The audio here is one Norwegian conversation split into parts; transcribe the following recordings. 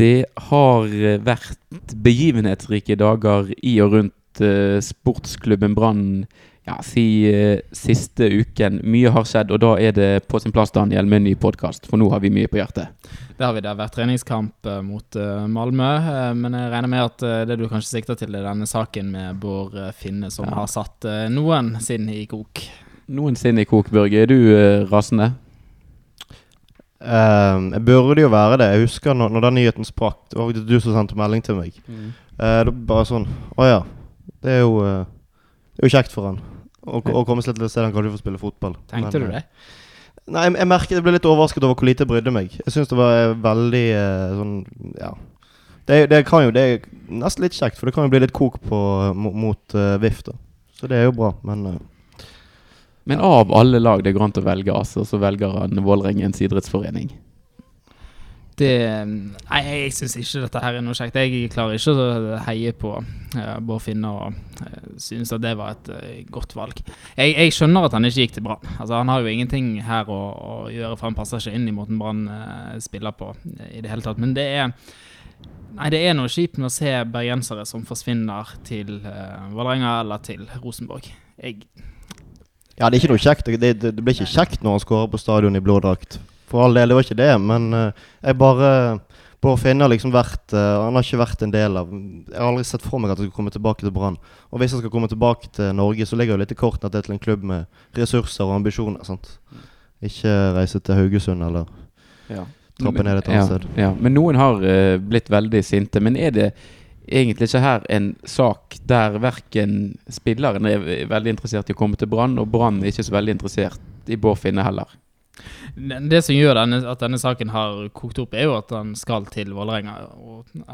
Det har vært begivenhetsrike dager i og rundt eh, sportsklubben Brann ja, si eh, siste uken. Mye har skjedd, og da er det på sin plass Daniel med en ny podkast, for nå har vi mye på hjertet. Det har vi. Det har vært treningskamp eh, mot Malmö, men jeg regner med at det du kanskje sikter til, er denne saken med Bård Finne, som Ja. har satt noen sinn i kok. Noensinne i kok, Børge. Er du rasende? Ehm, jeg burde jo være det. Jeg husker når, når den nyheten sprakk. Det var du som sendte melding til meg. Eh, det bare sånn Å ja. Det er jo uh, Det er jo kjekt for han å, komme seg til et sted han kanskje får spille fotball. Tenkte Men, du eh, det? Nei, jeg, jeg merket jeg ble litt overrasket over hvor lite jeg brydde meg. Jeg syns det var eh, veldig uh, sånn Ja. Det, det kan jo Det er nesten litt kjekt, for det kan jo bli litt kok på, mot, mot eh, VIF, da. Så det er jo bra, men eh, Men av alle lag det går an å velge, altså, så velger han Vålerengens idrettsforening. Det Nei, jeg syns ikke dette her er noe kjekt. Jeg klarer ikke å heie på uh, Bård Finne og uh, synes at det var et uh, godt valg. Jeg, jeg skjønner at han ikke gikk til Brann. Altså, han har jo ingenting her å, å gjøre, for han passer ikke inn i måten Brann uh, spiller på i det hele tatt. Men det er Nei, det er noe kjipt med å se bergensere som forsvinner til uh, Vålerenga eller til Rosenborg. Jeg Ja, det er ikke noe kjekt. Det, det, det blir ikke kjekt når han skårer på stadion i blå drakt. For all del, det var ikke det, men eh, jeg bare Bård Finne har liksom vært uh, Han har ikke vært en del av Jeg har aldri sett for meg at han skal komme tilbake til Brann. Og hvis han skal komme tilbake til Norge, så ligger jo litt i kortene at det er til en klubb med ressurser og ambisjoner. sant? Ikke reise til Haugesund eller Ja. trappe ned et annet ja, sted. Ja. Men noen har uh, blitt veldig sinte. Men er det egentlig ikke her en sak der verken spilleren er veldig interessert i å komme til Brann, og Brann er ikke så veldig interessert i Bård Finne heller? Det som gjør denne, at denne saken har kokt opp, er jo at han skal til Vålerenga.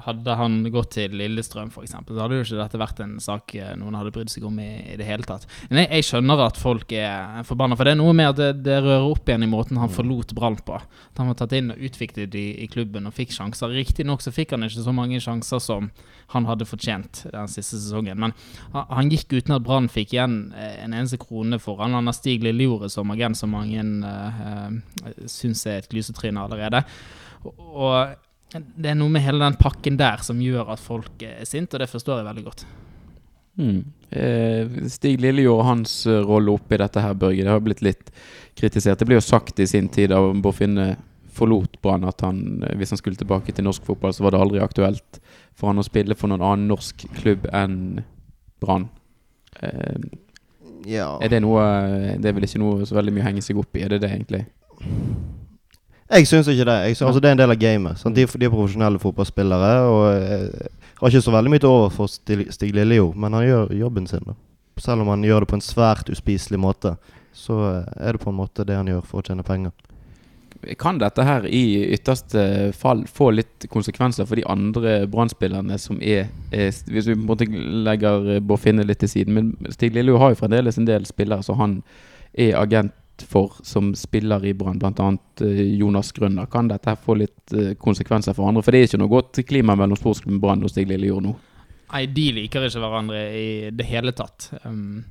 Hadde han gått til Lillestrøm f.eks., så hadde jo ikke dette vært en sak eh, noen hadde brydd seg om i, i det hele tatt. Men jeg, jeg skjønner at folk er forbanna, for det er noe med at det, det rører opp igjen i måten han forlot Brann på. At han var tatt inn og utviklet i, i klubben og fikk sjanser. Riktignok så fikk han ikke så mange sjanser som han hadde fortjent den siste sesongen, men han, han gikk uten at Brann fikk igjen eh, en eneste krone for han. Han har Stig Lillejordet som agent, som mange eh, syns er et glysetrinn allerede. Og, det er noe med hele den pakken der som gjør at folk er sinte, og det forstår jeg veldig godt. Mm. Eh, Stig Lillejord og hans eh, rolle oppi dette her, Børge, det har blitt litt kritisert. Det ble jo sagt i sin tid av Borfinne Finne forlot Brann at han, eh, hvis han skulle tilbake til norsk fotball, så var det aldri aktuelt for han å spille for noen annen norsk klubb enn Brann. Eh, Ja. er det noe Det er vel ikke noe så veldig mye å henge seg opp i, er det det egentlig? Jeg syns ikke det. Synes, altså, det er en del av gamet. De, de er profesjonelle fotballspillere. Og jeg har ikke så veldig mye til over for Stig, Stig Lillejord, men han gjør jobben sin. da Selv om han gjør det på en svært uspiselig måte, så eh, er det på en måte det han gjør for å tjene penger. Kan dette her i ytterste fall få litt konsekvenser for de andre Brann-spillerne som er, er Hvis vi på en måte legger Bård Finne litt til siden. Men Stig Lillejord har jo fremdeles en del spillere som han er agent for, som spiller i Brann, bl.a. Jonas Grønner. Kan dette her få litt eh, konsekvenser for andre? For det er ikke noe godt klima mellom sportsklubben Brann og Stig Lillejord nå. Nei, de liker ikke hverandre i det hele tatt. Um,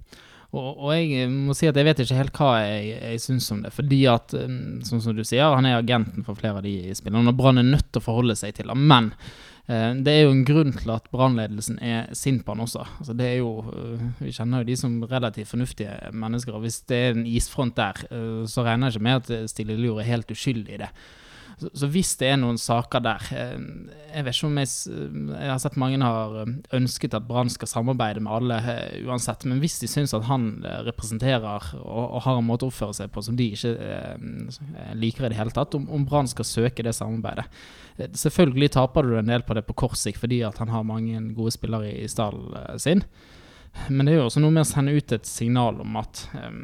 og, og jeg må si at jeg vet ikke helt hva jeg, jeg syns om det. Fordi at, um, sånn som du sier, han er agenten for flere av de spillerne. Og Brann er nødt til å forholde seg til ham. Men eh, det er jo en grunn til at brannledelsen er sint på han også. Altså, det er jo, vi kjenner jo de som relativt fornuftige mennesker. Og hvis det er en isfront der, så regner jeg ikke med at Stille Lur er helt uskyldig i det. Så, så hvis det er noen saker der eh, Jeg vet ikke om jeg, jeg har sett mange har eh, ønsket at Brann skal samarbeide med alle eh, uansett, men hvis de syns at han eh, representerer og, og har en måte å oppføre seg på som de ikke eh, liker i det hele tatt, om, om Brann skal søke det samarbeidet. Eh, Selvfølgelig taper du en del på det på kort sikt fordi at han har mange gode spillere i, stallen eh, sin, men det er jo også noe med å sende ut et signal om at eh,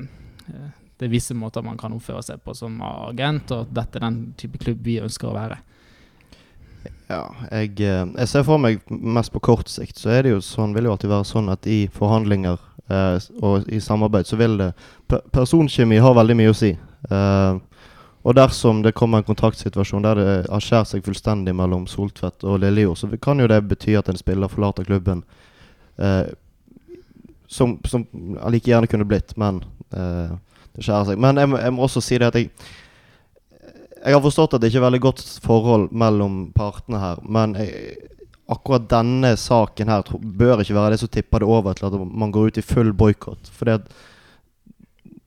eh, det er visse måter man kan oppføre seg på som agent, og at dette er den type klubb vi ønsker å være. Ja, jeg, eh, jeg ser for meg mest på kort sikt, så er det jo sånn, vil jo alltid være sånn at i forhandlinger eh, og i samarbeid, så vil det Personkjemi har veldig mye å si. Eh, og dersom det kommer en kontraktsituasjon der det har skjært seg fullstendig mellom Soltvedt og Lillejord, så kan jo det bety at en spiller forlater klubben. Eh, som, som like gjerne kunne blitt, men eh, det skjærer seg. Men jeg, jeg må også si det at jeg Jeg har forstått at det ikke er veldig godt forhold mellom partene her, men jeg, akkurat denne saken her bør ikke være det som tipper det over til at man går ut i full boikott. For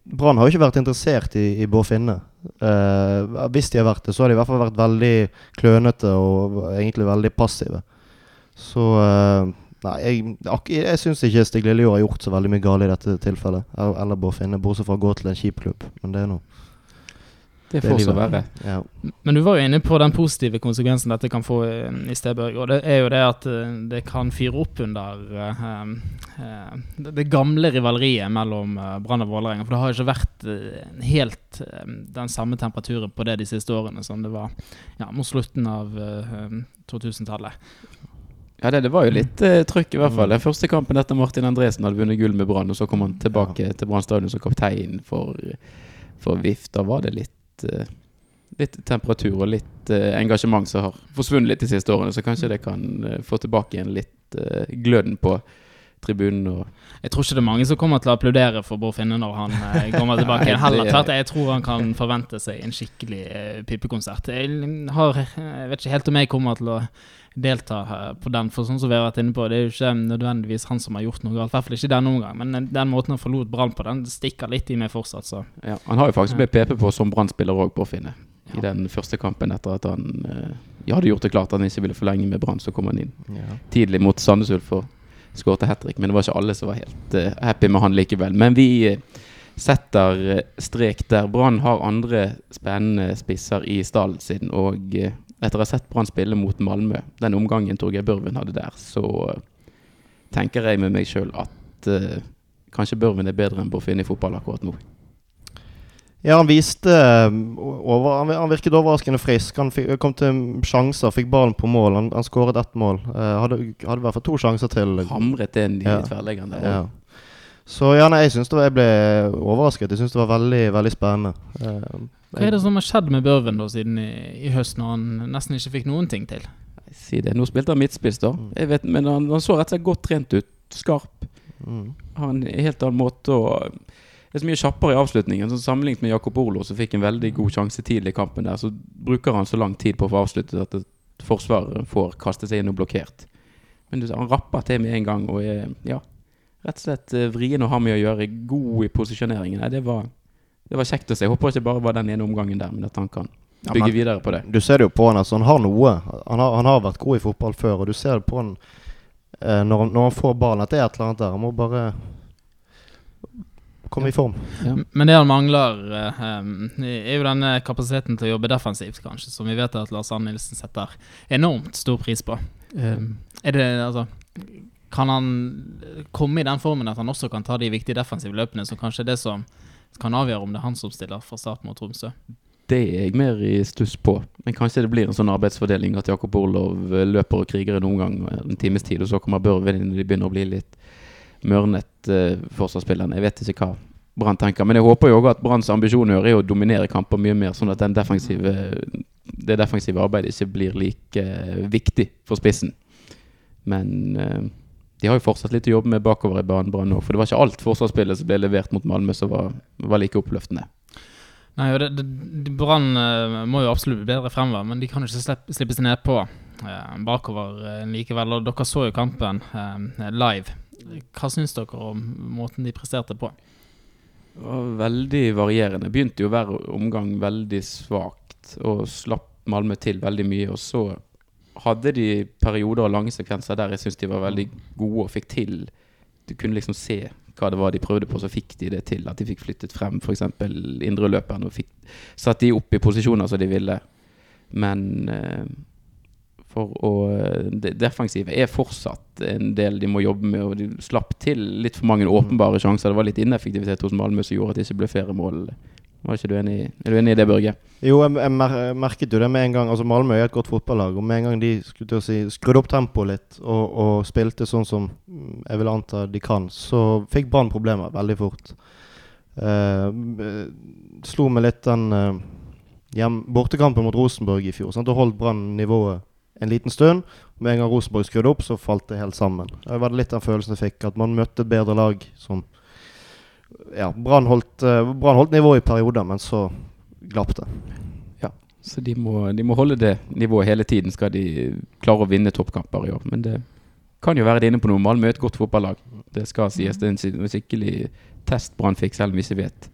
Brann har jo ikke vært interessert i, i Bård Finne. Eh, hvis de har vært det, så har de i hvert fall vært veldig klønete og egentlig veldig passive. Så eh, Nei, jeg, jeg syns ikke Stig Lillejord har gjort så veldig mye galt i dette tilfellet. Eller bør Finne, bortsett fra å gå til en kjip klubb. Men det er noe. Det får så være. Ja. Men du var jo inne på den positive konsekvensen dette kan få eh, i Stebørg. Og det er jo det at eh, det kan fyre opp under uh, uh, det gamle rivaleriet mellom Brann og Vålerenga. For det har ikke vært eh, helt den samme temperaturen på det de siste årene som det var ja, mot slutten av eh, 2000-tallet. Ja, det, det var jo litt eh, trøkk, i hvert fall. Mm. Den første kampen etter Martin Andresen hadde vunnet gull med Brann, og så kom han tilbake til Brann stadion som kaptein for, for VIF. Da var det litt, eh, litt temperatur og litt eh, engasjement som har forsvunnet litt de siste årene, så kanskje det kan eh, få tilbake igjen litt uh, gløden på tribunen. Og Jeg tror ikke det er mange som kommer til å applaudere for Bård Finne når han eh, kommer tilbake. Nei. Heller tvert jeg tror han kan forvente seg en skikkelig eh, pipekonsert. Jeg, har, jeg vet ikke helt om jeg kommer til å delta på den, for sånn som vi har vært inne på, det er jo ikke nødvendigvis han som har gjort noe galt. I hvert fall ikke i denne omgang, men eh, den måten han forlot Brann på, den stikker litt i meg fortsatt, så. ja, han har jo faktisk blitt PP på som Brann-spiller òg, å Finne. I Ja. den første kampen etter at han eh, ja, hadde gjort det klart at han ikke ville forlenge med Brann, så kom han inn Ja. tidlig mot Sandnes Ulf og skårte hat trick. Men det var ikke alle som var helt uh, happy med han likevel. Men vi setter strek der. Brann har andre spennende spisser i stallen sin. Og etter å ha sett Brann spille mot Malmö, den omgangen Torgeir Børven hadde der, så eh, tenker jeg med meg sjøl at uh, kanskje Børven er bedre enn Finne i fotball akkurat nå. Ja, han viste eh, over, han, virket overraskende frisk. Han fikk, kom til sjanser, fikk ballen på mål. Han, han skåret ett mål. Uh, hadde, hadde i hvert fall to sjanser til. Hamret inn i Ja. tverrleggeren der. Ja. Så ja, nei, jeg syns jeg ble overrasket. Jeg syns det var veldig veldig spennende. Eh, Hva er det som har skjedd med Børven da siden i, i høst, når han nesten ikke fikk noen ting til? Si det. Nå spilte han midtspiss, da. Mm. Jeg vet, men han, han så rett og slett godt trent ut. Skarp. mm. har en helt annen måte å Det er så mye kjappere i avslutningen. Så sammenlignet med Jakob Olo, som fikk en veldig god sjanse tidlig i kampen der, så bruker han så lang tid på å få avsluttet at et forsvaret får kaste seg inn og blokkert. Men du, han rapper til med en gang og er ja, rett og slett eh, vrien å ha med å gjøre. God i posisjoneringen. Nei, det var, det var kjekt å se. Jeg håper ikke bare var den ene omgangen der, men at han kan Ja, bygge men- videre på det. Du ser det jo på han, altså, han har noe. Han har, han har vært god i fotball før, og du ser det på han eh, når, når han får ballen, at det er et eller annet der. Han må bare komme i form. Ja. Men det han mangler, eh, er jo denne kapasiteten til å jobbe defensivt, kanskje, som vi vet at Lars Arne Nilsen setter enormt stor pris på. Em, er det, altså Kan han komme i den formen at han også kan ta de viktige defensive løpene, som kanskje er det som kan avgjøre om det er han som stiller fra start mot Tromsø? Det er jeg mer i stuss på. Men kanskje det blir en sånn arbeidsfordeling at Jakob Orlov eh, løper og kriger en omgang eh, en times tid, og så kommer Børven inn når de begynner å bli litt mørnet uh, forsvarsspillerne. Jeg vet ikke hva Brann tenker. Men jeg håper jo også at Branns ambisjoner er å dominere kamper mye mer, sånn at defensive, det defensive arbeidet ikke blir like eh, viktig for spissen. Men eh, de har jo fortsatt litt å jobbe med bakover i banen Brann nå. For det var ikke alt forsvarsspillet som ble levert mot Malmö som var, var like oppløftende. Nei, og Brann eh, må jo absolutt bli bedre fremover, men de kan jo ikke slippe, slippe seg nedpå eh, bakover eh, likevel. Og dere så jo kampen eh, live. Hva syns dere om måten de presterte på? Det var veldig varierende. Begynte jo hver omgang veldig svakt og slapp Malmö til veldig mye. Og så hadde de perioder og lange sekvenser der jeg syns de var veldig gode og fikk til Du kunne liksom se hva det var de prøvde på, så fikk de det til. At de fikk flyttet frem f.eks. indreløperen og fikk satt de opp i posisjoner som de ville. Men eh, for å Det defensive er fortsatt en del de må jobbe med, og de slapp til litt for mange åpenbare sjanser. Det var litt ineffektivitet hos Malmö som gjorde at det ikke ble flere mål. Var ikke du enig, er du enig i det, Børge? Jo, jeg, jeg mer, jeg merket jo det med en gang. Altså Malmö er et godt fotballag. Og med en gang de skulle si, skrudde opp tempoet litt og, og spilte sånn som mm, jeg vil anta de kan, så fikk Brann problemer veldig fort. Eh, slo meg litt den eh, hjem, bortekampen mot Rosenborg i fjor. Sant? Da holdt Brann nivået en liten stund. Med en gang Rosenborg skrudde opp, så falt det helt sammen. Det var litt den følelsen jeg fikk, at man møtte et bedre lag som Ja, Brann holdt, eh, holdt nivået i perioder, men så glapp det. Ja, Så de må, de må holde det nivået hele tiden, skal de klare å vinne toppkamper i år. Men det kan jo være de inne på noe. Malmö er et godt fotballag. Det skal sies. Det er en skik- skikkelig test Brann fikk, selv om vi ikke vet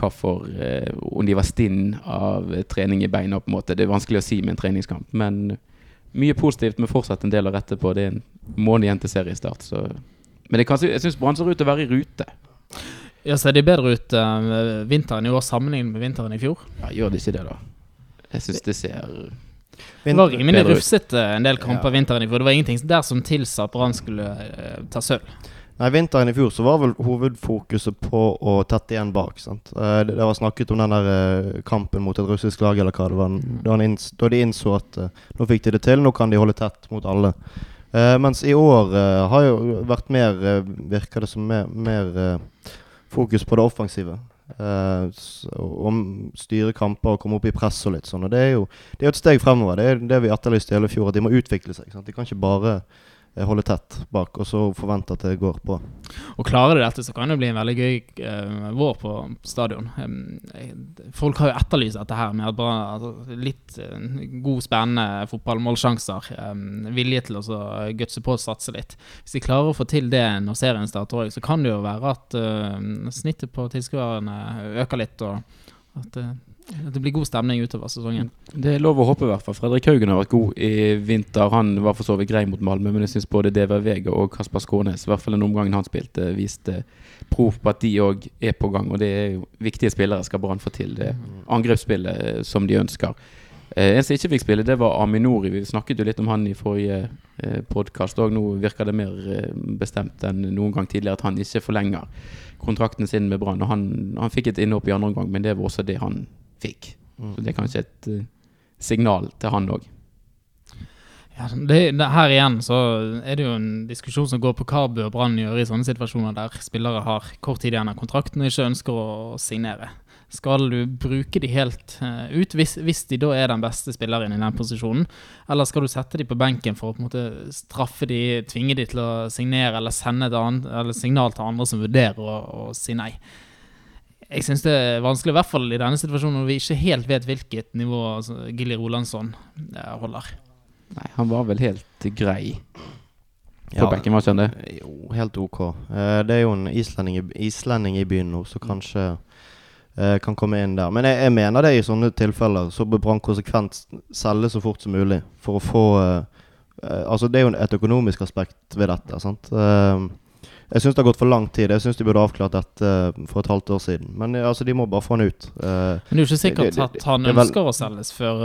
hva for eh, Om de var stinn av eh, trening i beina, på en måte. Det er vanskelig å si med en treningskamp. Men mye positivt, men fortsatt en del å rette på. Det er en måned igjen til seriestart, så Men jeg, kan jeg syns Brann ser ut til å være i rute. Ja, Ser de bedre ut uh, vinteren i år sammenlignet med vinteren i fjor? Ja, gjør de ikke det, da? Jeg syns det ser Det var rimelig bedre ut. rufsete en del kamper Ja. vinteren i fjor. Det var ingenting der som tilsa at Brann skulle uh, ta sølv. Nei, Vinteren i fjor så var vel hovedfokuset på å tette igjen bak. sant? Eh, Det, det var snakket om den der eh, kampen mot et russisk lag, eller hva det var. Da, han inns, da de innså at eh, nå fikk de det til, nå kan de holde tett mot alle. Eh, mens i år eh, har jo vært mer, eh, virker det som, mer, mer eh, fokus på det offensive. Uh, om styre kamper og komme opp i press og litt sånn. Og det er jo det er et steg fremover. Det er det vi etterlyste i hele fjor, at de må utvikle seg. sant? De kan ikke bare eh, holde tett bak og så forvente at det går bra. Og klarer de dette, så kan det bli en veldig gøy eh, vår på stadion. Eh, folk har jo etterlyst dette her med bare altså, litt uh, god, spennende fotballmålsjanser. Um, vilje til å gutse på og satse litt. Hvis de klarer å få til det når serien starter òg, så kan det jo være at uh, snittet på tilskuerne øker litt, og at, eh, at det blir god stemning utover sesongen. Det er lov å håpe, i hvert fall. Fredrik Haugen har vært god i vinter. Han var for så vidt grei mot Malmö, men jeg syns både DV Vega og Kasper Skånes, i hvert fall den omgangen han spilte, viste prov på at de òg er på gang. Og det er jo viktige spillere, skal Brann få til det angrepsspillet eh, som de ønsker. Eh, en som ikke fikk spille, det var Aminori. Vi snakket jo litt om han i forrige eh, podkast òg. Nå virker det mer eh, bestemt enn noen gang tidligere at han ikke forlenger kontrakten sin med Brann. Han, han fikk et innhopp i andre omgang, men det var også det han fikk. Så det er kanskje et uh, signal til han òg. Ja, det, det, her igjen så er det jo en diskusjon som går på hva bør Brann gjøre i sånne situasjoner der spillere har kort tid igjen av kontrakten og ikke ønsker å signere. Skal du bruke de helt eh, ut hvis, hvis de da er den beste spilleren i den posisjonen? Eller skal du sette de på benken for å på en måte straffe de, tvinge de til å signere eller sende et annet, eller signal til andre som vurderer å, å si nei? Jeg syns det er vanskelig, i hvert fall i denne situasjonen når vi ikke helt vet hvilket nivå altså, Gilly Rolandsson eh, holder. Nei, han var vel helt grei på Ja. bekken, var ikke han det? Jo, helt ok. Uh, det er jo en islending i, islending i byen nå, så kanskje uh, kan komme inn der. Men jeg, jeg mener det i sånne tilfeller så bør Brann konsekvent selge så fort som mulig for å få uh, Altså, det er jo et økonomisk aspekt ved dette. sant? Eh, jeg syns det har gått for lang tid. Jeg syns de burde avklart dette eh, for et halvt år siden. Men eh, altså, de må bare få han ut. Eh, Men det er jo ikke sikkert Det- det- at han det er vel- ønsker å selges før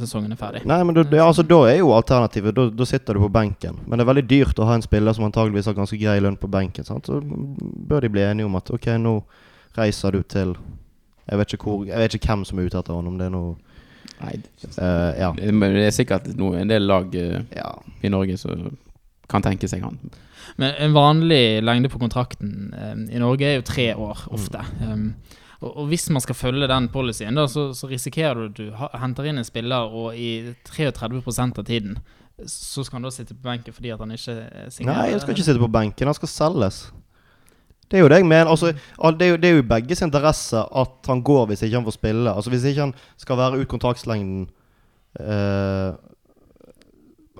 sesongen er ferdig. Nei, men da, det, altså, da er jo alternativet da, da sitter du på benken. Men det er veldig dyrt å ha en spiller som antageligvis har ganske grei lønn på benken. Sant? Så bør de bli enige om at ok, nå reiser du til Jeg vet ikke, hvor, jeg vet ikke hvem som er ute etter han, om det er noe Nei, eh, Ja. Men det er sikkert noe, en del lag uh, ja. i Norge som kan tenke seg han. Men en vanlig lengde på kontrakten eh, i Norge er jo tre år, ofte. Um, og, og hvis man skal følge den policyen, da, så, så risikerer du at du ha, henter inn en spiller, og i 33 av tiden så skal han da sitte på benken fordi at han ikke eh, signerer. Nei, han skal ikke sitte på benken. Han skal selges. Det er jo det jeg mener. Altså, det, er jo, det er jo i begges interesse at han går hvis ikke han får spille. Altså Hvis ikke han skal være ut kontraktslengden eh,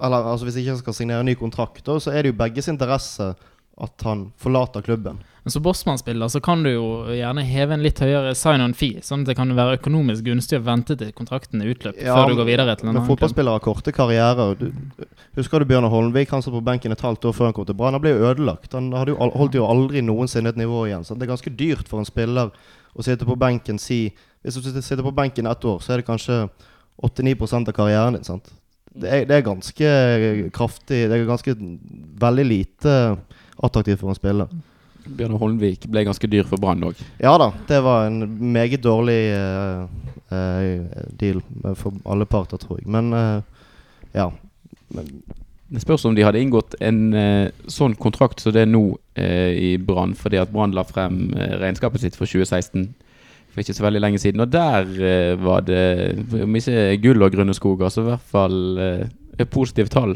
Eller altså hvis ikke han skal signere ny kontrakt, så er det jo begges interesse at han forlater klubben. Men som Bossmann-spiller så kan du jo gjerne heve en litt høyere sign-on fee, sånn at det kan være økonomisk gunstig å vente til kontrakten er utløpt Ja, før du går videre til en Men annen klubb. fotballspillere har korte karrierer. Du, husker du Bjørnar Holmvik? Han satt på benken et halvt år før han kom til Brann. Han ble jo ødelagt. Han jo, holdt jo aldri noensinne et nivå igjen. Så det er ganske dyrt for en spiller å sitte på benken si Hvis du sitter på benken ett år, så er det kanskje 89 av karrieren din. sant? Det er, det er ganske kraftig Det er ganske veldig lite attraktivt for en spiller. Bjørnar Holmvik ble ganske dyr for Brann òg. Ja da, det var en meget dårlig uh, deal for alle parter, tror jeg. Men uh, ja. Men, Det spørs om de hadde inngått en sånn kontrakt som det er nå i Brann, fordi at Brann la frem regnskapet sitt for 2016 for ikke så veldig lenge siden. Og der eh, var det, om ikke gull og grønne skoger, så i hvert fall eh, et positivt tall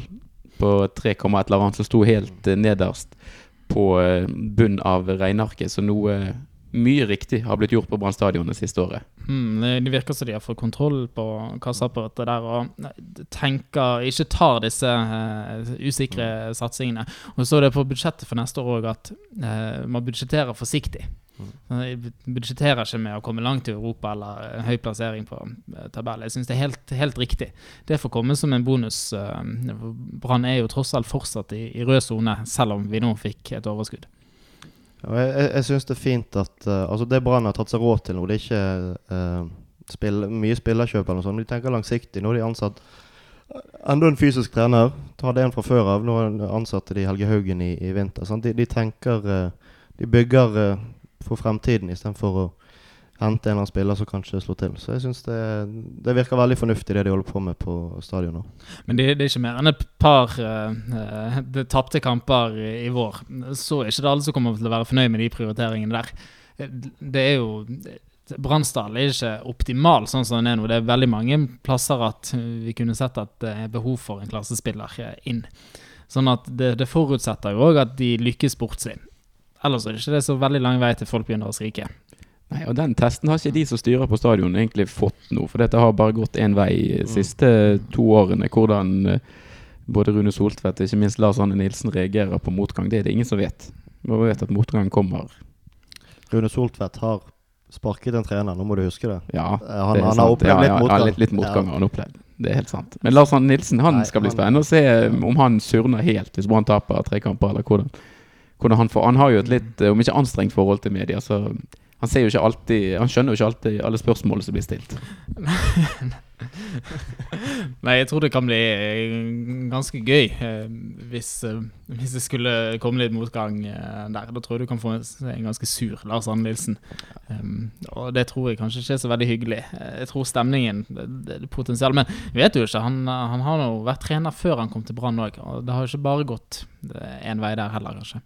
på 3, et eller annet som sto helt eh, nederst på bunn av regnearket. Så noe mye riktig har blitt gjort på Brann stadion det siste året. Hmm, det virker som de har fått kontroll på kassaapparatet der og tenker Ikke tar disse uh, usikre satsingene. Og så er det på budsjettet for neste år òg at uh, man budsjetterer forsiktig. Jeg budsjetterer ikke med å komme langt i Europa eller en høy plassering på eh, tabell. Jeg syns det er helt, helt riktig. Det får komme som en bonus. eh, Brann er jo tross alt fortsatt i, i rød sone, selv om vi nå fikk et overskudd. Jeg jeg, syns det er fint at eh, Altså, det Brann har tatt seg råd til nå, det er ikke uh, spill, mye spillerkjøp eller noe sånt. De tenker langsiktig. Nå har de ansatt enda en fysisk trener. Ta det en fra før av. Nå ansatte de Helge Haugen i, i vinter. De, de tenker uh, De bygger for fremtiden istedenfor å hente en eller annen spiller som kanskje slår til. Så jeg syns det, det virker veldig fornuftig det de holder på med på stadion nå. Men det, det er ikke mer enn et par uh, tapte kamper i, vår. Så er ikke det alle som kommer til å være fornøyd med de prioriteringene der. Det er jo Bransdal er ikke optimal sånn som den er nå. Det er veldig mange plasser at vi kunne sett at det er behov for en klassespiller inn. Sånn at det, det forutsetter jo òg at de lykkes sportslig. Ellers er det ikke det så veldig lang vei til folk begynner å skrike. Nei, og Den testen har ikke de som styrer på stadion egentlig fått nå. For dette har bare gått én vei de siste to årene. Hvordan eh, både Rune Soltvedt og ikke minst Lars Anne Nilsen reagerer på motgang, det er det ingen som vet. Man vet at motgang kommer. Rune Soltvedt har sparket en trener, nå må du huske det. Ja, Eh, Han, det er han sant. har opplevd ja, litt motgang. Ja, litt, litt motgang Ja. har han opplevd. Det er helt sant. Men Lars Anne Nilsen han Nei, skal bli spennende å se eh, om han surner helt hvis Brann taper tre kamper, eller hvordan. Hvordan han, får, han har jo et litt, eh, om ikke anstrengt forhold til media, så han ser jo ikke alltid Han skjønner jo ikke alltid alle spørsmålene som blir stilt. Nei, jeg tror det kan bli eh, ganske gøy eh, hvis, hvis det skulle komme litt motgang der. Da tror jeg du kan få en ganske sur Lars Arne Nilsen. Og det tror jeg kanskje ikke er så veldig hyggelig. Jeg tror stemningen det, det potensial. Men vet jo ikke. Han, han har jo vært trener før han kom til Brann òg, og det har jo ikke bare gått én vei der heller, kanskje.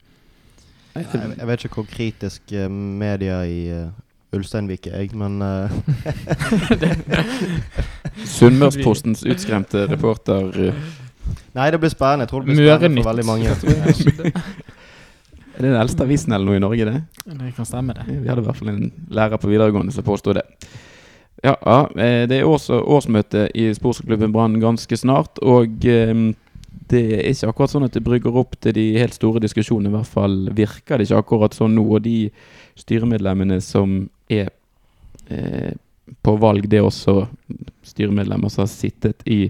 Jeg, jeg vet ikke hvor kritisk eh, media i uh, Ulsteinvik er, jeg, men eh, Sunnmørspostens utskremte reporter eh, Nei, det blir spennende. Jeg tror det blir spennende for veldig mange. Er det den eldste avisen eller noe i Norge, det? Det kan stemme, det. Vi hadde i hvert fall en lærer på videregående som påstod det. Ja, ja eh, det er års, årsmøte i sportsklubben Brann ganske snart, og eh, det er ikke akkurat sånn at det brygger opp til de helt store diskusjonene. I hvert fall virker det ikke akkurat sånn nå. Og de styremedlemmene som er eh, på valg, det er også styremedlemmer som har sittet i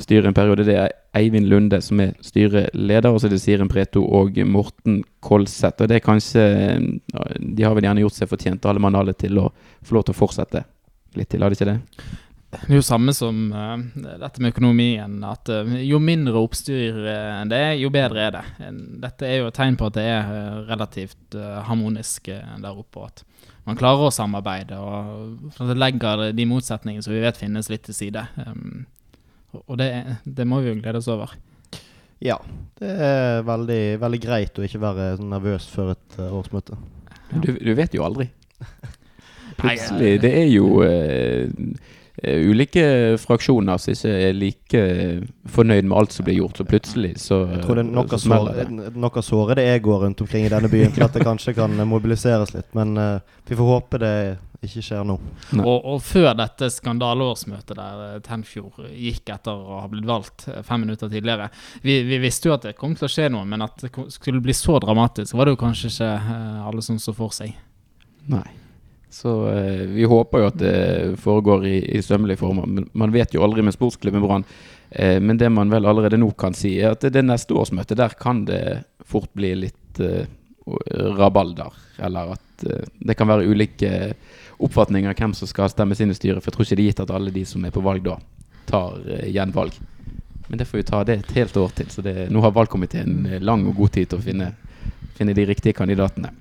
styret en periode. Det er Eivind Lunde som er styreleder, og så er det Siren Preto og Morten Kolseth. Og det er kanskje De har vel gjerne gjort seg fortjent, alle mann alle, til å få lov til å fortsette litt til, har de ikke det? Det er jo samme som uh, dette med økonomien. At uh, jo mindre oppstyr uh, det er, jo bedre er det. Dette er jo et tegn på at det er relativt harmonisk der oppe. og At man klarer å samarbeide. og at Det legger de motsetningene som vi vet finnes, litt til side. Um, og- det, det må vi jo glede oss over. Ja. Det er veldig, veldig greit å ikke være nervøs før et årsmøte. Du, du vet jo aldri. Plutselig. Det er jo eh, ulike fraksjoner som ikke er like fornøyd med alt som blir gjort, så plutselig så, Jeg tror det er nok så av smeller sår- det. nok av sårede egoer rundt omkring i denne byen til at det kanskje kan eh, mobiliseres litt. Men uh, vi får håpe det ikke skjer nå. Og, og før dette skandaleårsmøtet der eh, Tenfjord gikk etter å ha blitt valgt eh, fem minutter tidligere Vi, vi visste jo at det kom til å skje noe, men at det skulle bli så dramatisk, var det jo kanskje ikke eh, alle som så for seg. Nei. Så eh, vi håper jo at det foregår i, i sømmelige former. Men man vet jo aldri med sportsklubben Brann. Eh, men det man vel allerede nå kan si, er at det, det neste årsmøtet, der kan det fort bli litt eh, rabalder. Eller at eh, det kan være ulike oppfatninger av hvem som skal stemmes inn i styret. For jeg tror ikke det er gitt at alle de som er på valg da, tar eh, gjenvalg. Men det får vi ta det et helt år til. Så det, nå har valgkomiteen eh, lang og god tid til å finne, finne de riktige kandidatene.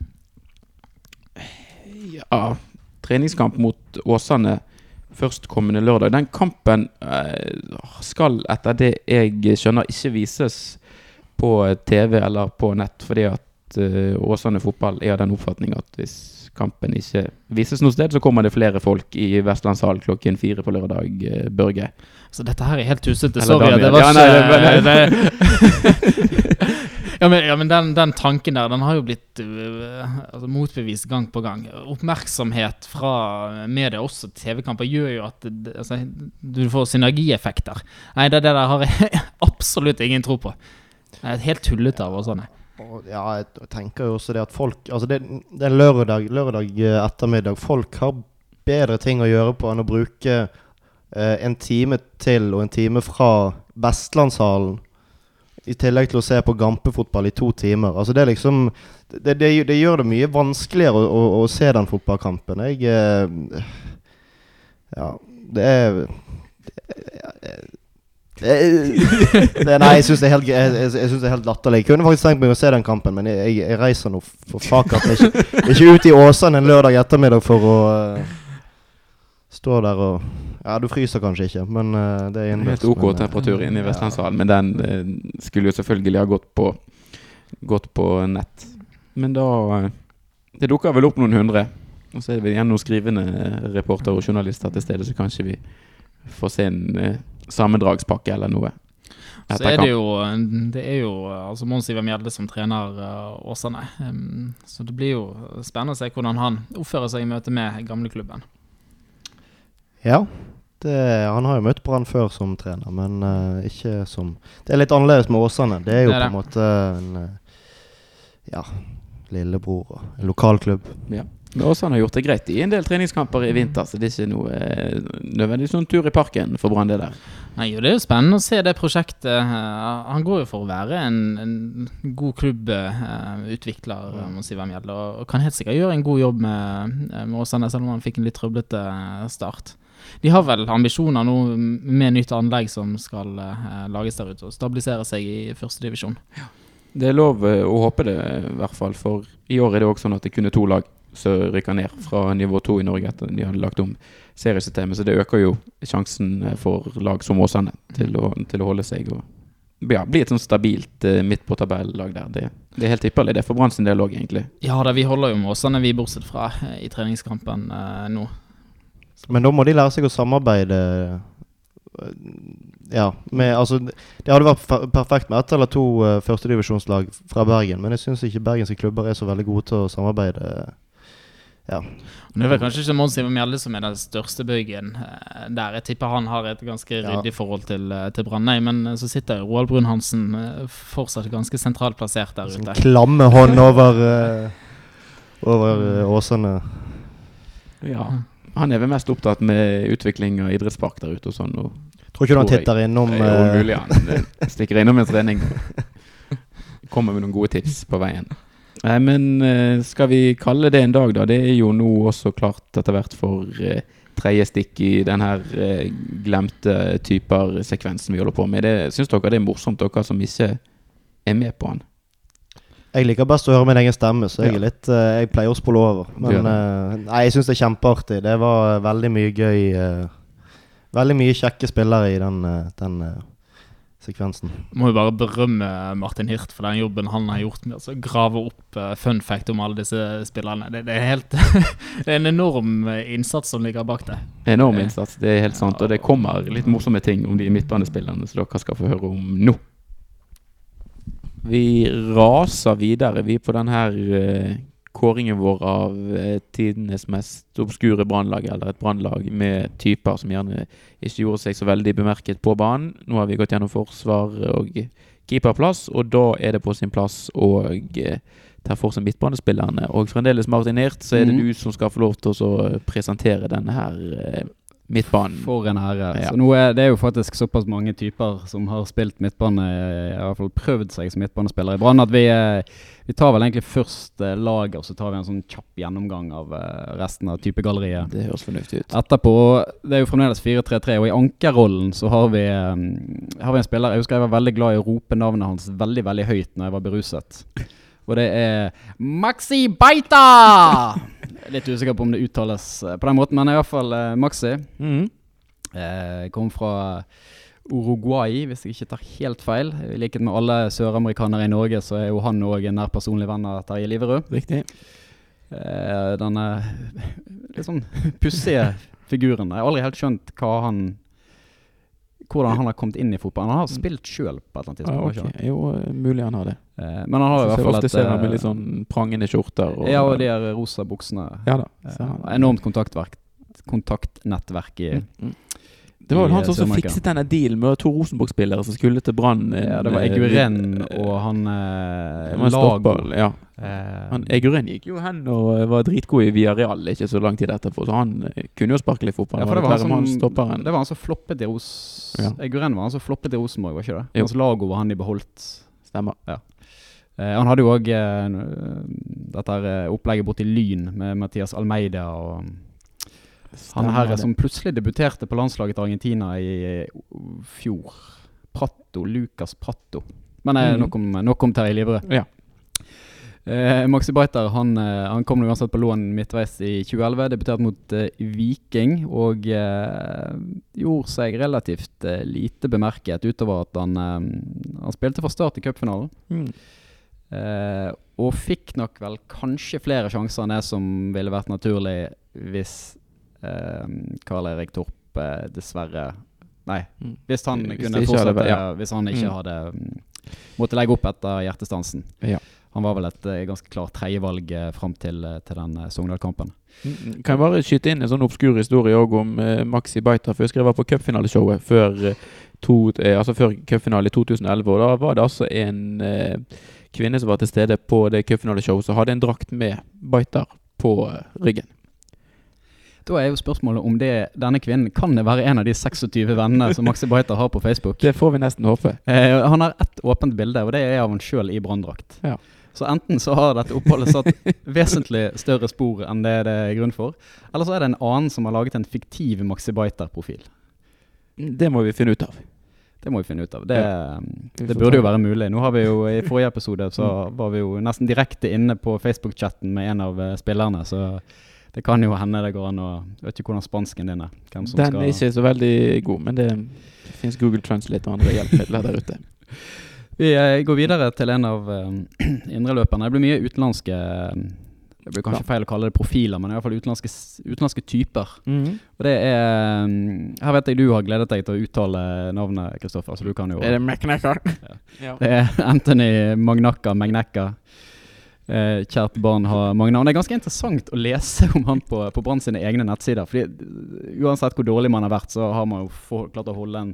Ja, treningskamp mot Åsane førstkommende lørdag. Den kampen eh, skal etter det jeg skjønner ikke vises på TV eller på nett, fordi at eh, Åsane fotball er av den oppfatning at hvis kampen ikke vises noe sted, så kommer det flere folk i Vestlandshall klokken fire på lørdag, eh, Børge. Så dette her er helt tussete. Sorry, det var Ja, ikke nei, Ja, men, ja, men den, den tanken der, den har jo blitt uh, altså, motbevist gang på gang. Oppmerksomhet fra media, også TV-kamper, gjør jo at altså, du får synergieffekter. Nei, det, det der har jeg absolutt ingen tro på. Jeg er helt tullete av og sånn. Ja, jeg tenker jo også det at folk Altså, det, det er lørdag, lørdag eh, ettermiddag. Folk har bedre ting å gjøre på enn å bruke uh, en time til og en time fra Vestlandshallen i tillegg til å se på gampefotball i to timer. Altså det er liksom Det, det, det gjør det mye vanskeligere å, å, å se den fotballkampen. Jeg eh, Ja, det er det, det, nei, jeg syns det er helt, jeg, jeg, det er helt latterlig. Jeg kunne faktisk tenkt meg å se den kampen, men jeg, jeg reiser nå for fakat ikke, ikke ut i Åsane en lørdag ettermiddag for å uh, stå der og Ja, du fryser kanskje ikke, men uh, det er innendørs. Helt OK men, temperatur inne i Vestlandshallen, ja. men den uh, skulle jo selvfølgelig ha gått på, gått på nett. Men da Det dukker vel opp noen hundre. Og så er det vel igjen noen skrivende reportere og journalister til stede, så kanskje vi får se en sammendragspakke eller noe. Så er det jo, det er jo altså Mons Iver Mjelde som trener uh, Åsane. Um, så det blir jo spennende å se hvordan han oppfører seg i møte med gamleklubben. Ja, det, han har jo møtt Brann før som trener, men uh, ikke som Det er litt annerledes med Åsane. Det er jo det er på en måte en uh, ja, lillebror og en lokalklubb. Ja. Men Åsane har gjort det greit i en del treningskamper i vinter, så det er ikke noe eh, nødvendigvis noen tur i parken for Brann, det der. Nei, jo, Det er jo spennende å se det prosjektet. Han går jo for å være en, en god klubbutvikler, uh, må si hvem gjelder, og kan helt sikkert gjøre en god jobb med, eh, med Åsane, selv om han fikk en litt trøblete start. De har vel ambisjoner nå med nytt anlegg som skal uh, lages der ute, og stabilisere seg i førstedivisjon. Ja. Det er lov å håpe det, i hvert fall. For i år er det også sånn at det kun er to lag som rykker ned fra nivå to i Norge etter de hadde lagt om seriesystemet. Så det øker jo sjansen eh, for lag som Åsane til, til, å holde seg og ja, bli et sånn stabilt midt på tabellag der. Det, det, er helt ypperlig det for Brann sin del òg, egentlig. Ja da, vi holder jo med Åsane, vi, bortsett fra i treningskampen uh, nå. Men da må de lære seg å samarbeide ja, med, altså, det hadde vært perfekt med ett eller to uh, førstedivisjonslag fra Bergen, men jeg syns ikke bergenske klubber er så veldig gode til å samarbeide ja. Det er vel kanskje ikke Mons Ivar Mjelde som er den største bøygen eh, der. Jeg tipper han har et ganske ryddig ja. forhold til, eh, til Brandøy, men eh, så sitter Roald Brun-Hansen fortsatt ganske sentralt plassert der ute. Klamme hånd over, over Åsane. Ja. Han er vel mest opptatt med utvikling av idrettspark der ute og sånn. Og tror ikke du han titter innom Det jo mulig han stikker innom en trening. Kommer med noen gode tips på veien. Nei, men eh, skal vi kalle det en dag, da? Det er jo nå også klart etter hvert for eh, tredje stikk i den her eh, glemte typer-sekvensen vi holder på med. Det, Syns dere det er morsomt, dere som ikke er med på den? Jeg liker best å høre min egen stemme, så jeg, er litt, uh, jeg pleier å spole over. Men uh, nei, jeg syns det er kjempeartig. Det var veldig mye gøy. Uh, veldig mye kjekke spillere i den, den sekvensen. Må jo bare berømme Martin Hirt for den jobben han har gjort med å grave opp uh, fun fact om alle disse spillerne. Det, det er helt Det er en enorm eh, innsats som ligger bak det. Enorm innsats, det er helt sant. Og det kommer litt morsomme ting om de midtbanespillerne som dere skal få høre om nå. Vi raser videre, vi, på denne uh, kåringen vår av eh, tidenes mest obskure brannlag, eller et brannlag med typer som gjerne ikke gjorde seg så veldig bemerket på banen. Nå har vi gått gjennom forsvar og keeperplass, og da er det på sin plass å eh, ta for seg midtbanespillerne. Og fremdeles, Martin Hirt, så er det mm. du som skal få lov til å presentere denne her eh, midtbanen. For en ære. Ja. Så nå er det er jo faktisk såpass mange typer som har spilt midtbane, i hvert fall prøvd seg som midtbanespiller i Brann, at vi, eh, vi, tar vel egentlig først eh, laget, og så tar vi en sånn kjapp gjennomgang av eh, resten av typegalleriet. Det høres fornuftig ut. Etterpå, det er jo fremdeles 4-3-3, og i ankerrollen så har vi, har vi en spiller Jeg husker jeg var veldig glad i å rope navnet hans veldig, veldig høyt når jeg var beruset. Og det er Maxi Baita! Litt usikker på om det uttales eh, på den måten, men iallfall hvert fall Maxi. Mm. Eh, kom fra Uruguay, hvis jeg ikke tar helt feil. I likhet med alle søramerikanere i Norge, så er jo han òg en nær personlig venn av Terje Liverud. Riktig. Eh, denne litt sånn pussige figuren. Jeg har aldri helt skjønt hva han hvordan han har kommet inn i fotballen. Han har spilt sjøl på et eller annet tidspunkt. Ja, okay. Jo, eh, mulig han har det. Eh, Men han har i hvert fall et ser han med eh, litt sånn prangende skjorter. Og, Ja, og de her rosa buksene. Ja da. Så han- Enormt kontaktverk, kontaktnettverk i Mm, mm. Det var vel han som eh, også fikset denne dealen med to Rosenborg-spillere som skulle til Brann. Ja, det var eh, Eguren eh, og han eh, han Lago. Ja. Eh, Eguren gikk jo hen og eh, var dritgod i Villarreal ikke så lang tid etterpå, så han eh, kunne jo sparke litt fotball. ja, for det var, han Klerremann som, det var han som floppet i Ros... Ja. Eguren var han som floppet i Rosenborg, var ikke det? Jo. Hans Lago var han de beholdt. Stemmer. Eh, han hadde jo òg eh, dette eh, opplegget borti Lyn med Mathias Almeida og han her som plutselig debuterte på landslaget til Argentina i eh, fjor. Prato. Lucas Prato. Men mm. Mhm. nok, om, nok om Terje Livre. Ja. Eh, Maxi Breiter han, eh, han kom uansett på lån midtveis i 2011. Debuterte mot eh, Viking og eh, gjorde seg relativt eh, lite bemerket utover at han, eh, han spilte fra start i cupfinalen. Mm. Eh, og fikk nok vel kanskje flere sjanser enn det som ville vært naturlig hvis eh, Karl Erik Torp dessverre Nei, Mm. hvis han Hvis kunne det hadde fortsette ja. Hvis han ikke Mm. hadde mm, måtte legge opp etter hjertestansen. Ja. Han var vel et eh, ganske klart tredjevalg eh, fram til, eh, til den Sogndal-kampen. Mm, Kan jeg bare skyte inn en sånn obskur historie òg om eh, Maxi Baita? For jeg var på cupfinaleshowet før, to, eh, altså før cupfinale i 2011. Og da var det altså en eh, kvinne som var til stede på det cupfinaleshowet, som hadde en drakt med Baiter på ryggen. Da er jo spørsmålet om det, denne kvinnen kan det være en av de 26 vennene som Maxi Baiter har på Facebook. Det får vi nesten håpe. Eh, han har ett åpent bilde, og det er av han sjøl i branndrakt. Ja. Så enten så har dette oppholdet satt vesentlig større spor enn det det er grunn for, eller så er det en annen som har laget en fiktiv Maxi Baiter-profil. Det må vi finne ut av. Det må vi finne ut av. Det, Vi det burde jo være mulig. Nå har vi jo I forrige episode så var vi jo nesten direkte inne på Facebook-chatten med en av eh, spillerne, så det kan jo hende det går an å Vet ikke hvordan spansken din er. Hvem som Den skal er ikke så veldig god, men det fins Google Translate og andre hjelpemidler der ute. Vi eh, går videre til en av uh, indreløperne. Det blir mye utenlandske eh, Det blir kanskje Ja. feil å kalle det profiler, men i hvert fall utenlandske, utenlandske typer. Mhm. Og det er mm, Her vet jeg du har gledet deg til å uttale navnet, Kristoffer, så du kan jo Er det McNacker? Ja. Ja. Det er Anthony Magnacca Magnacca. Eh, kjært barn har mange navn. Det er ganske interessant å lese om han på, på Brann sine egne nettsider. Fordi eh, Uansett hvor dårlig man har vært, så har man jo for, klart å holde en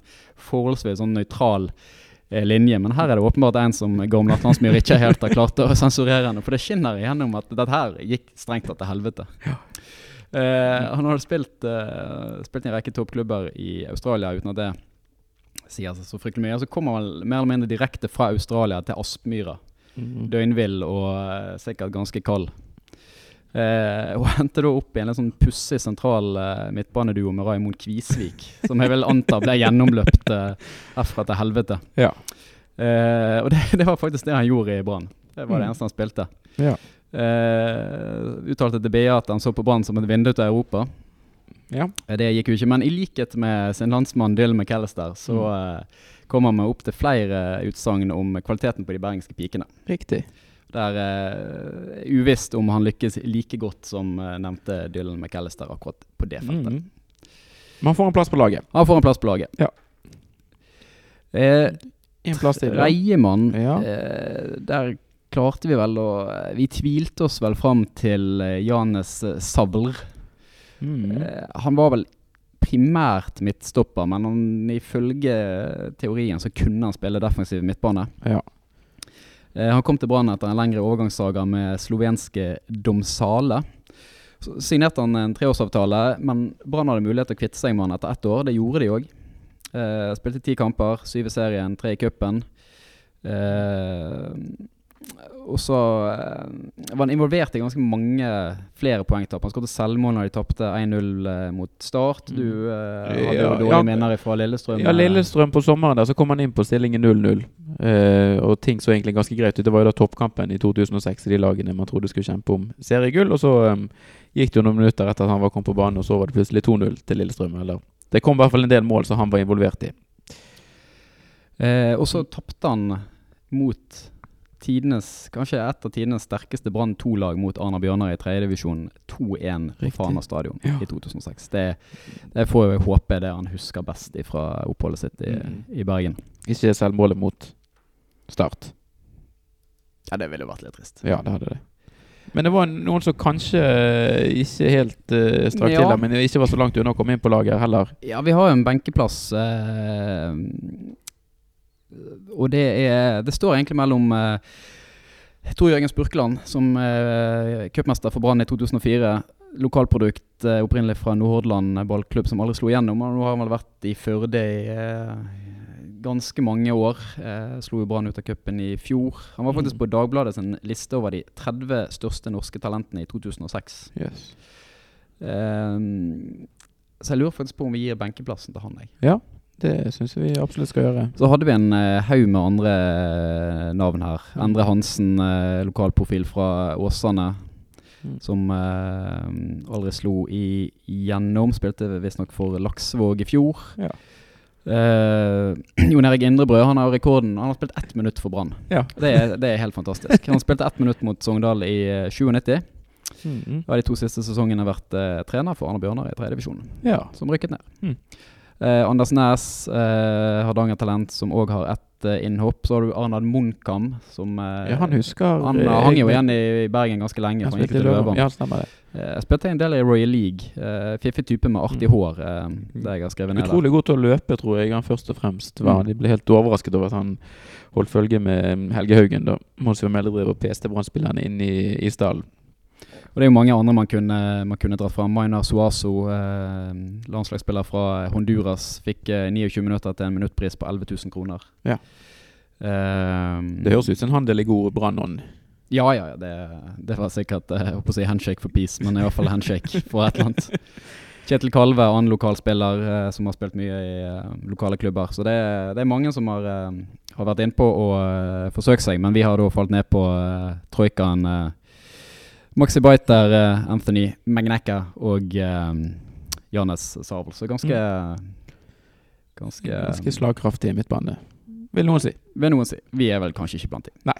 forholdsvis sånn nøytral eh, linje. Men her er det åpenbart en som gamle Atlantsmyr ikke helt har klart å sensurere henne. For det skinner igjennom at dette her gikk strengt tatt til helvete. Eh, han har spilt, eh, spilt i en rekke toppklubber i Australia uten at det sier seg så fryktelig mye. Så kommer han mer eller mindre direkte fra Australia til Aspmyra. Mhm. Døgnvill og eh, sikkert ganske kald. Eh, og endte da opp i en litt sånn pussig sentral eh, midtbaneduo med Raymond Kvisvik, som jeg vil anta ble gjennomløpt eh, herfra til helvete. Ja. Eh, og det, det var faktisk det han gjorde i Brann. Det var det Mm. eneste han spilte. Ja. Eh, uttalte til BA at han så på Brann som et vindu til Europa. Ja. Eh, Det gikk jo ikke, men i likhet med sin landsmann Dylan McAllister, så eh, kom han med opp til flere utsagn om kvaliteten på de bergenske pikene. Riktig. Det er uh, uvisst om han lykkes like godt som uh, nevnte Dylan McAllister akkurat på det feltet. Mhm. Man får en plass på laget. Han får en plass på laget. Ja. Eh, En plass til. Reiemann, Ja. eh, der klarte vi vel å Vi tvilte oss vel fram til eh, Janes eh, Sabler. Mhm. Eh, han var vel primært midtstopper, men han, ifølge teorien så kunne han spille defensiv midtbane. Ja. Eh, han kom til Brann etter en lengre overgangssaga med slovenske Domsale. Så signerte han en treårsavtale, men Brann hadde mulighet til å kvitte seg med han etter ett år. Det gjorde de òg. Eh, spilte ti kamper, syv i serien, tre i cupen. Og så eh, var han involvert i ganske mange flere poengtap. Han skåret selvmål når de tapte 1-0 eh, mot Start. Du uh, hadde jo dårlige ja. minner fra Lillestrøm. Ja, Lillestrøm på sommeren der, så kom han inn på stillingen 0-0. Uh, og ting så egentlig ganske greit ut. Det var jo da toppkampen i 2006 i de lagene man trodde skulle kjempe om seriegull. Og så um, gikk det jo noen minutter etter at han var kommet på banen, og så var det plutselig 2-0 til Lillestrøm. Eller det kom i hvert fall en del mål som han var involvert i. Uh, og så tapte han mot tidenes, kanskje et av tidenes sterkeste Brann 2-lag mot Arna Bjørnar i tredjedivisjon 2-1 på. Fana stadion Ja. i 2006. Det, det får jeg håpe det han husker best fra oppholdet sitt i, Mm. i Bergen. Ikke selvmålet mot Start. Ja, det ville vært litt trist. Ja, det hadde det. Men det var noen som kanskje ikke helt uh, strakk Ja. til det, men ikke var så langt unna å komme inn på laget heller. Ja, vi har jo en benkeplass. Eh, og det er Det står egentlig mellom eh, Tor Jørgen Spurkeland, som eh, cupmester for Brann i 2004. Lokalprodukt eh, opprinnelig fra Nordhordland ballklubb, som aldri slo igjennom. Og nå har han vel vært i Førde i eh, ganske mange år. Eh, slo jo Brann ut av cupen i fjor. Han var faktisk Mm. på Dagbladet sin liste over de 30 største norske talentene i 2006. Yes. Ehm, så jeg lurer faktisk på om vi gir benkeplassen til han. Jeg. Ja, det syns vi absolutt skal gjøre. Så hadde vi en eh, haug med andre uh, navn her. Endre Hansen, uh, lokalprofil fra Åsane. Mm. Som aldri slo i, igjennom. Spilte visstnok for Laksvåg i fjor. Ja. Jon Erik Indrebrød han har rekorden. Han har spilt ett minutt for Brann. Ja. Det, det er helt fantastisk. Han spilte ett minutt mot Sogndal i eh, 97. Mm. Og har de to siste sesongene vært trener for Arne Bjørnar i tredje divisjon, ja. som rykket ned. Mm. Eh, Anders Næs, eh, Hardanger-talent, som òg har ett eh, innhopp. Så har du Arnad Munkam, som eh, ja, han husker Han eh, hang jo igjen i Bergen ganske lenge. Han gikk til i. Løven. Ja, stemmer det. Eh, spilte en del i Royal League. Eh, Fiffig type med artig Mm. hår. Eh, det jeg har skrevet ned Utrolig god til å løpe, tror jeg han først og fremst var. Mm. De ble helt overrasket over at han holdt følge med Helge Haugen da Mons Melde drev og peste Brann-spillerne inn i, i stallen. Og det er jo mange andre man kunne, man kunne dratt fram. Maina Suazo, eh, landslagsspiller fra Honduras, fikk eh, 29 minutter til en minuttpris på 11 000 kroner. Ja. Eh, Det høres ut som en handel i god brannånd. Ja, ja, ja. Det, det var sikkert eh, jeg håper å si handshake for peace, men i hvert fall handshake for et eller annet. Kjetil Kalve, annen lokalspiller eh, som har spilt mye i eh, lokale klubber. Så det, det er mange som har, eh, har vært innpå og forsøkt seg, men vi har da falt ned på eh, troikaen Maxi Biter, eh, Anthony Magnecca og eh, Janes Sabel. Så ganske Ganske, Ganske slagkraftig midtbane, vil noen si. Vil noen si. Vi er vel kanskje ikke blant de. Nei.